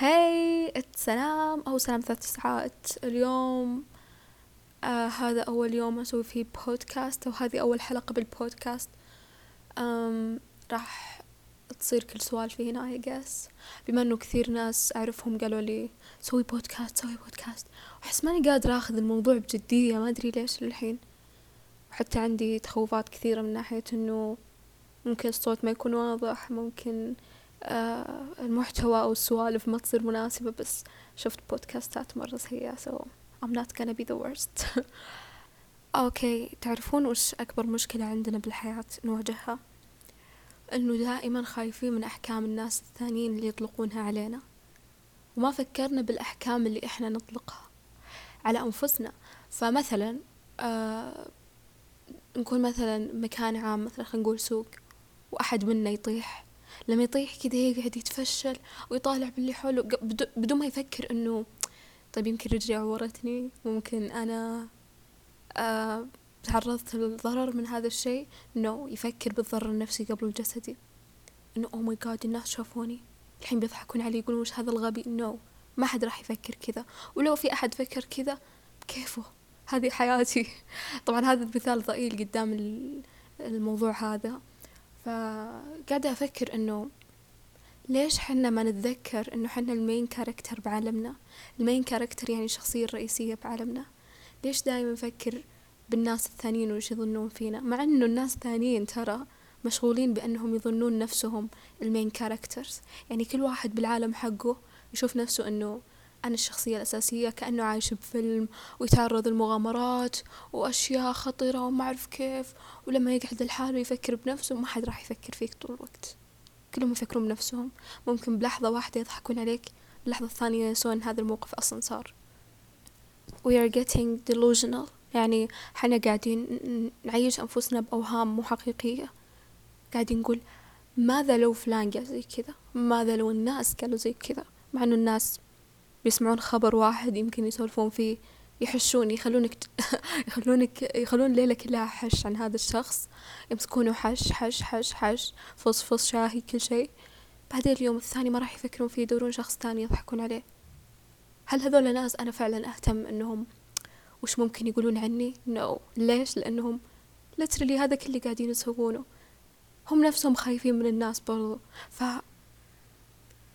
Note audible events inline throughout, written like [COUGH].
Hi السلام. أو سلام ثلاث ساعات. اليوم آه هذا أول يوم أسوي فيه بودكاست أو هذه أول حلقة بالبودكاست أم راح تصير كل سوالفي هنا I guess. بما أنه كثير ناس أعرفهم قالوا لي سوي بودكاست سوي بودكاست وأحس ماني قادرة أخذ الموضوع بجدية. ما أدري ليش للحين. وحتى عندي تخوفات كثيرة من ناحية أنه ممكن الصوت ما يكون واضح ممكن آه المحتوى أو السوالف ما تصير مناسبة بس شفت بودكاستات مرة سيئة so I'm not gonna be the worst. [LAUGHS] أوكي تعرفون وش أكبر مشكلة عندنا بالحياة نواجهها؟ إنه دائما خايفين من أحكام الناس الثانيين اللي يطلقونها علينا. وما فكرنا بالأحكام اللي إحنا نطلقها على أنفسنا. فمثلا آه نكون مثلا مكان عام مثلا خلينا نقول سوق وأحد منا يطيح. لما يطيح كذا يقعد يتفشل ويطالع باللي حوله. بدون ما يفكر إنه طيب يمكن رجلي عورتني ممكن أنا آه تعرضت للضرر من هذا الشيء. no. يفكر بالضرر النفسي قبل الجسدي إنه oh my god الناس شافوني. الحين بيضحكون علي يقولون وش هذا الغبي؟ no. ما حد راح يفكر كذا. ولو في أحد فكر كذا كيفه هذه حياتي. [LAUGHS] طبعا هذا المثال ضئيل قدام الموضوع هذا. فقاعدة أفكر إنه ليش حنا ما نتذكر إنه حنا ال main character بعالمنا؟ ال main character يعني الشخصية الرئيسية بعالمنا. ليش دايما نفكر بالناس الثانيين وش يظنون فينا؟ مع إنه الناس الثانيين ترى مشغولين بأنهم يظنون نفسهم ال main characters يعني كل واحد بالعالم حقه يشوف نفسه إنه أنا الشخصية الأساسية كأنه عايش بفيلم ويتعرض لمغامرات وأشياء خطيرة وما أعرف كيف ولما يقعد لحاله يفكر بنفسه ما حد راح يفكر فيك طول الوقت. كلهم يفكرون بنفسهم. ممكن بلحظة واحدة يضحكون عليك اللحظة الثانية ينسون هذا الموقف أصلا صار. We are getting delusional. يعني حنا قاعدين نعيش أنفسنا بأوهام مو حقيقية. قاعدين نقول ماذا لو فلان قال زي كذا؟ ماذا لو الناس قالوا زي كذا؟ مع إنه الناس بيسمعون خبر واحد يمكن يسولفون فيه يحشون يخلونك [LAUGHS] يخلونك يخلون الليلة كلها حش عن هذا الشخص. يمسكونه حش حش حش حش فص فص شاهي كل شيء. بعدين اليوم الثاني ما راح يفكرون فيه يدورون شخص ثاني يضحكون عليه. هل هذول ناس أنا فعلا أهتم إنهم وش ممكن يقولون عني؟ نو no. ليش؟ لأنهم لترلي هذا كل اللي قاعدين يسوونه. هم نفسهم خايفين من الناس برضو. ف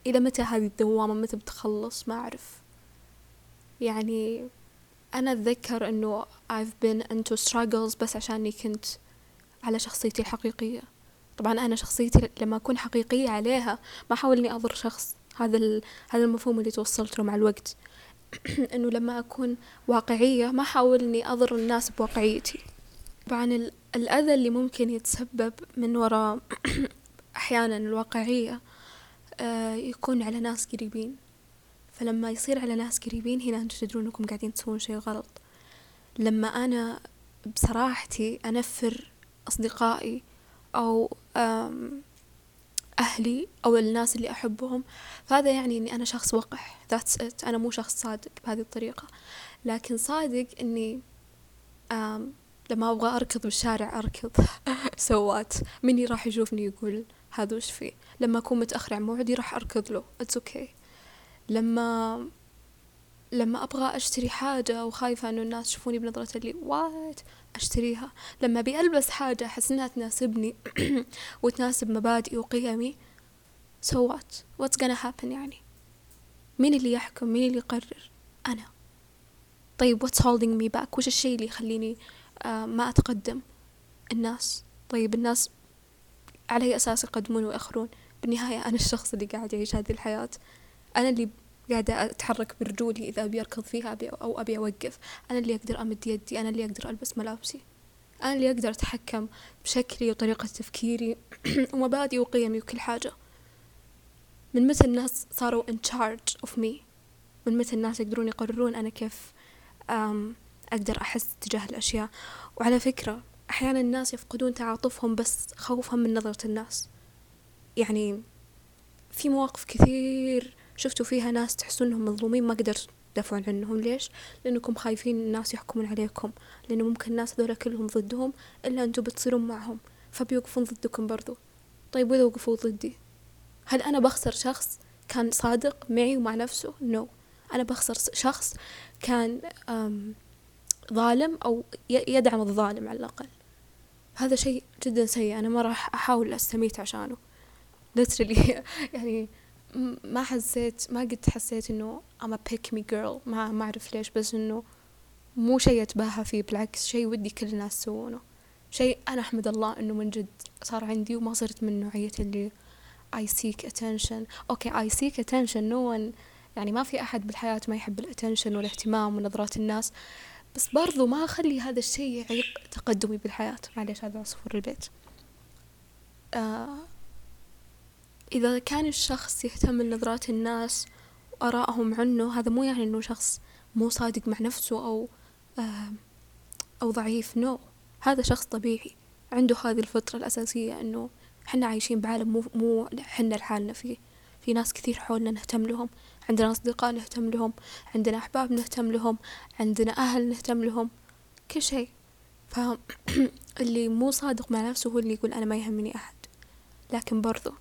إلى متى هذه الدوامة؟ متى بتخلص؟ ما أعرف. يعني أنا أتذكر أنه I've been into struggles بس عشاني كنت على شخصيتي الحقيقية. طبعا أنا شخصيتي لما أكون حقيقية عليها ما أحاول إني أضر شخص. هذا هذا المفهوم اللي توصلت له مع الوقت. [CLEARS THROAT] إنه لما أكون واقعية ما أحاول إني أضر الناس بواقعيتي. طبعا الأذى اللي ممكن يتسبب من وراء [CLEARS THROAT] أحيانا الواقعية آه، يكون على ناس قريبين. فلما يصير على ناس قريبين هنا أنتم تدرون انكم قاعدين تسوون شيء غلط. لما أنا بصراحتي أنفر أصدقائي أو أهلي أو الناس اللي أحبهم فهذا يعني إني أنا شخص وقح. That's it. أنا مو شخص صادق بهذه الطريقة. لكن صادق إني لما أبغى أركض بالشارع أركض. [LAUGHS] so what مين راح يشوفني يقول؟ هذا وش فيه لما أكون متأخر عن موعدي راح أركض له. it's okay. لما لما أبغى أشتري حاجة وخايفة إنه الناس يشوفوني بنظرة اللي what أشتريها. لما أبي ألبس حاجة أحس إنها تناسبني [CLEARS THROAT] وتناسب مبادئي وقيمي. So what what's gonna happen يعني؟ مين اللي يحكم؟ مين اللي يقرر؟ أنا. طيب what's holding me back وش الشيء اللي يخليني آه ما أتقدم؟ الناس. طيب الناس على أي أساس يقدمون ويأخرون. بالنهاية أنا الشخص اللي قاعد يعيش هذه الحياة. أنا اللي قاعدة أتحرك برجولي إذا أبي أركض فيها أبي أو أبي أوقف. أنا اللي أقدر أمد يدي. أنا اللي أقدر ألبس ملابسي. أنا اللي أقدر أتحكم بشكلي وطريقة تفكيري. [CLEARS THROAT] ومبادئي وقيمي وكل حاجة. من متى الناس صاروا in charge of me من متى الناس يقدرون يقررون أنا كيف أقدر أحس تجاه الأشياء؟ وعلى فكرة أحيانا الناس يفقدون تعاطفهم بس خوفا من نظرة الناس. يعني في مواقف كثير شفتوا فيها ناس تحسون إنهم مظلومين ما قدرت تدافعون عنهم. ليش؟ لأنكم خايفين الناس يحكمون عليكم لأنه ممكن الناس هذولا كلهم ضدهم إلا أنتم بتصيرون معهم فبيوقفون ضدكم برضو. طيب وإذا وقفوا ضدي؟ هل أنا بخسر شخص كان صادق معي ومع نفسه؟ نو no. أنا بخسر شخص كان ظالم أو يدعم الظالم على الأقل. هذا شيء جدا سيء. أنا ما راح أحاول أستميت عشانه. Literally. [LAUGHS] يعني ما حسيت ما قد حسيت إنه I'm a pick me girl. ما ما أعرف ليش بس إنه مو شيء أتباهى فيه. بالعكس شيء ودي كل الناس يسوونه. شيء أنا أحمد الله إنه من جد صار عندي وما صرت من نوعية اللي I seek attention. okay, I seek attention. No one يعني ما في أحد بالحياة ما يحب ال attention والإهتمام ونظرات الناس. بس برضو ما أخلي هذا الشيء يعيق تقدمي بالحياة. معليش هذا عصفور البيت. آه إذا كان الشخص يهتم لنظرات الناس وآرائهم عنه هذا مو يعني إنه شخص مو صادق مع نفسه أو آه أو ضعيف. نو no. هذا شخص طبيعي. عنده هذه الفطرة الأساسية إنه حنا عايشين بعالم مو مو حنا لحالنا. فيه في ناس كثير حولنا نهتم لهم. عندنا أصدقاء نهتم لهم عندنا أحباب نهتم لهم عندنا أهل نهتم لهم كل شيء. فاللي [CLEARS THROAT] مو صادق مع نفسه هو اللي يقول أنا ما يهمني أحد. لكن برضو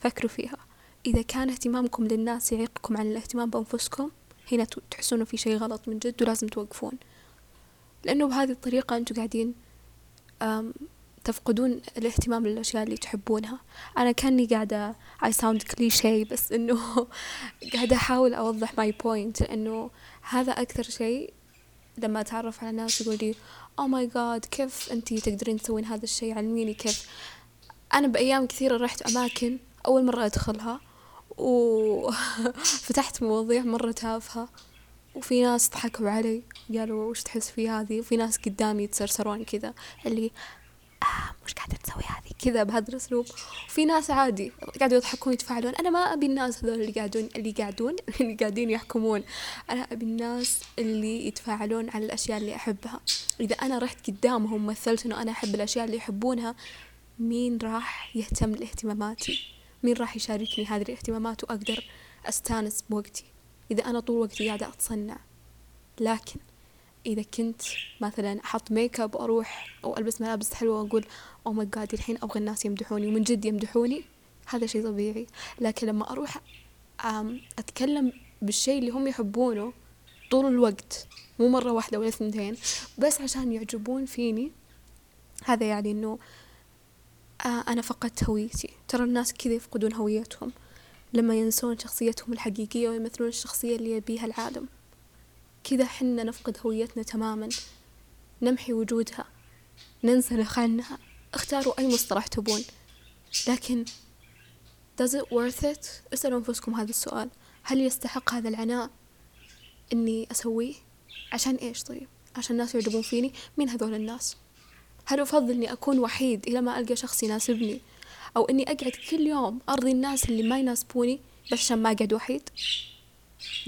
فكروا فيها. إذا كان اهتمامكم للناس يعيقكم عن الاهتمام بأنفسكم هنا تحسون في شيء غلط من جد ولازم توقفون. لأنه بهذه الطريقة أنتوا قاعدين تفقدون الاهتمام للأشياء اللي تحبونها. أنا كأني قاعدة I sound cliché بس إنه [LAUGHS] قاعدة أحاول أوضح my point لأنه هذا أكثر شيء لما أتعرف على ناس يقول لي oh my god كيف أنتي تقدرين تسوين هذا الشيء؟ علميني كيف. أنا بأيام كثيرة رحت أماكن أول مرة أدخلها وفتحت [LAUGHS] مواضيع مرة تافهة وفي ناس ضحكوا علي قالوا وش تحس في هذه؟ وفي ناس قدامي يتسرسرون كذا اللي مش قاعدة تسوي هذه؟ كذا بهذا الأسلوب. وفي ناس عادي قاعدوا يضحكون يتفاعلون. أنا ما أبي الناس هذول اللي قاعدون اللي قاعدون [LAUGHS] اللي قاعدين يحكمون. أنا أبي الناس اللي يتفاعلون على الأشياء اللي أحبها. إذا أنا رحت قدامهم مثلت إنه أنا أحب الأشياء اللي يحبونها مين راح يهتم لاهتماماتي؟ مين راح يشاركني هذه الاهتمامات؟ وأقدر أستانس بوقتي. إذا أنا طول وقتي قاعدة أتصنع. لكن إذا كنت مثلا أحط make up وأروح أو ألبس ملابس حلوة وأقول oh my god الحين أبغى الناس يمدحوني ومن جد يمدحوني. هذا شيء طبيعي. لكن لما أروح أتكلم بالشيء اللي هم يحبونه طول الوقت مو مرة واحدة ولا اثنتين بس عشان يعجبون فيني هذا يعني إنه أنا فقدت هويتي. ترى الناس كذا يفقدون هويتهم لما ينسون شخصيتهم الحقيقية ويمثلون الشخصية اللي يبيها العالم. كذا حنا نفقد هويتنا تماما. نمحي وجودها. ننسلخ عنها اختاروا أي مصطلح تبون. لكن does it worth it? اسألوا أنفسكم هذا السؤال. هل يستحق هذا العناء إني أسويه؟ عشان إيش طيب؟ عشان الناس يعجبون فيني؟ مين هذول الناس؟ هل أفضل إني أكون وحيد إلى ما ألقى شخص يناسبني؟ أو إني أقعد كل يوم أرضي الناس اللي ما يناسبوني بس عشان ما أقعد وحيد؟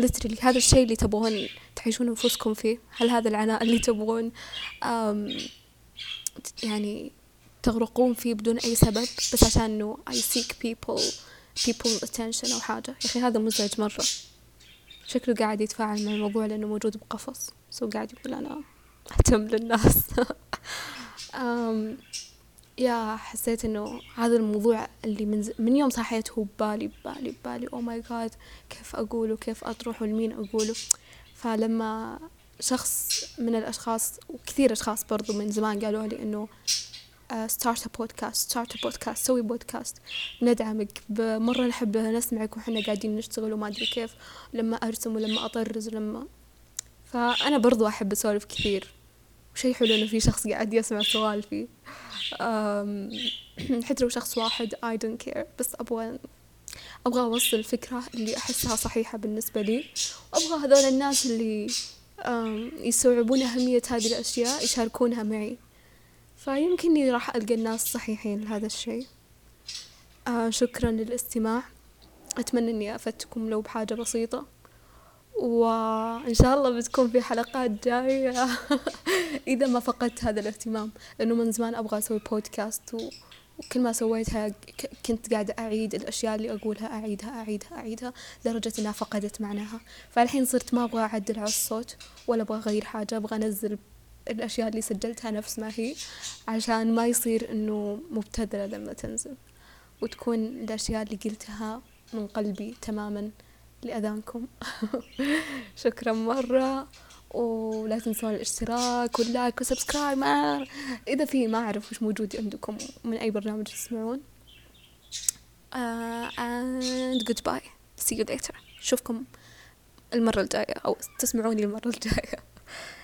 Literally هذا الشيء اللي تبغون تعيشون أنفسكم فيه. هل هذا العناء اللي تبغون يعني تغرقون فيه بدون أي سبب بس عشان إنه I seek people people attention أو حاجة؟ يا أخي هذا مزعج مرة. شكله قاعد يتفاعل مع الموضوع لأنه موجود بقفص. so قاعد يقول أنا أهتم للناس. [LAUGHS] يا حسيت إنه هذا الموضوع اللي من, ز... من يوم صحيت هو ببالي ببالي ببالي. oh my god كيف أقوله؟ كيف اطرحه لمين أقوله؟ فلما شخص من الأشخاص وكثير أشخاص برضو من زمان قالوا لي إنه start podcast start podcast سوي بودكاست ندعمك. مرة نحب نسمعك وحنا قاعدين نشتغل وما أدري كيف. لما أرسم ولما أطرز ولما فأنا برضو أحب أسولف كثير. وشي حلو إنه في شخص قاعد يسمع سوالفي [CLEARS THROAT] حتى لو شخص واحد I don't care. بس أبغى أبغى أوصل الفكرة اللي أحسها صحيحة بالنسبة لي. وأبغى هذول الناس اللي يستوعبون أهمية هذه الأشياء يشاركونها معي. فيمكنني راح ألقى الناس صحيحين لهذا الشيء. آه شكرا للاستماع. أتمنى أني أفدتكم لو بحاجة بسيطة. وإن شاء الله بتكون في حلقات جاية. [LAUGHS] إذا ما فقدت هذا الاهتمام لأنه من زمان أبغى أسوي بودكاست و... وكل ما سويتها كنت قاعدة أعيد الأشياء اللي أقولها أعيدها أعيدها أعيدها لدرجة إنها فقدت معناها. فالحين صرت ما أبغى أعدل على الصوت ولا أبغى أغير حاجة أبغى أنزل الأشياء اللي سجلتها نفس ما هي عشان ما يصير إنه مبتذلة لما تنزل. وتكون الأشياء اللي قلتها من قلبي تماما. لأذانكم. [LAUGHS] شكرا مرة ولا تنسون الاشتراك وال like و subscribe ما إذا في ما أعرف وش موجود عندكم من أي برنامج تسمعون. uh, and goodbye. See you later. أشوفكم المرة الجاية أو تسمعوني المرة الجاية. [LAUGHS]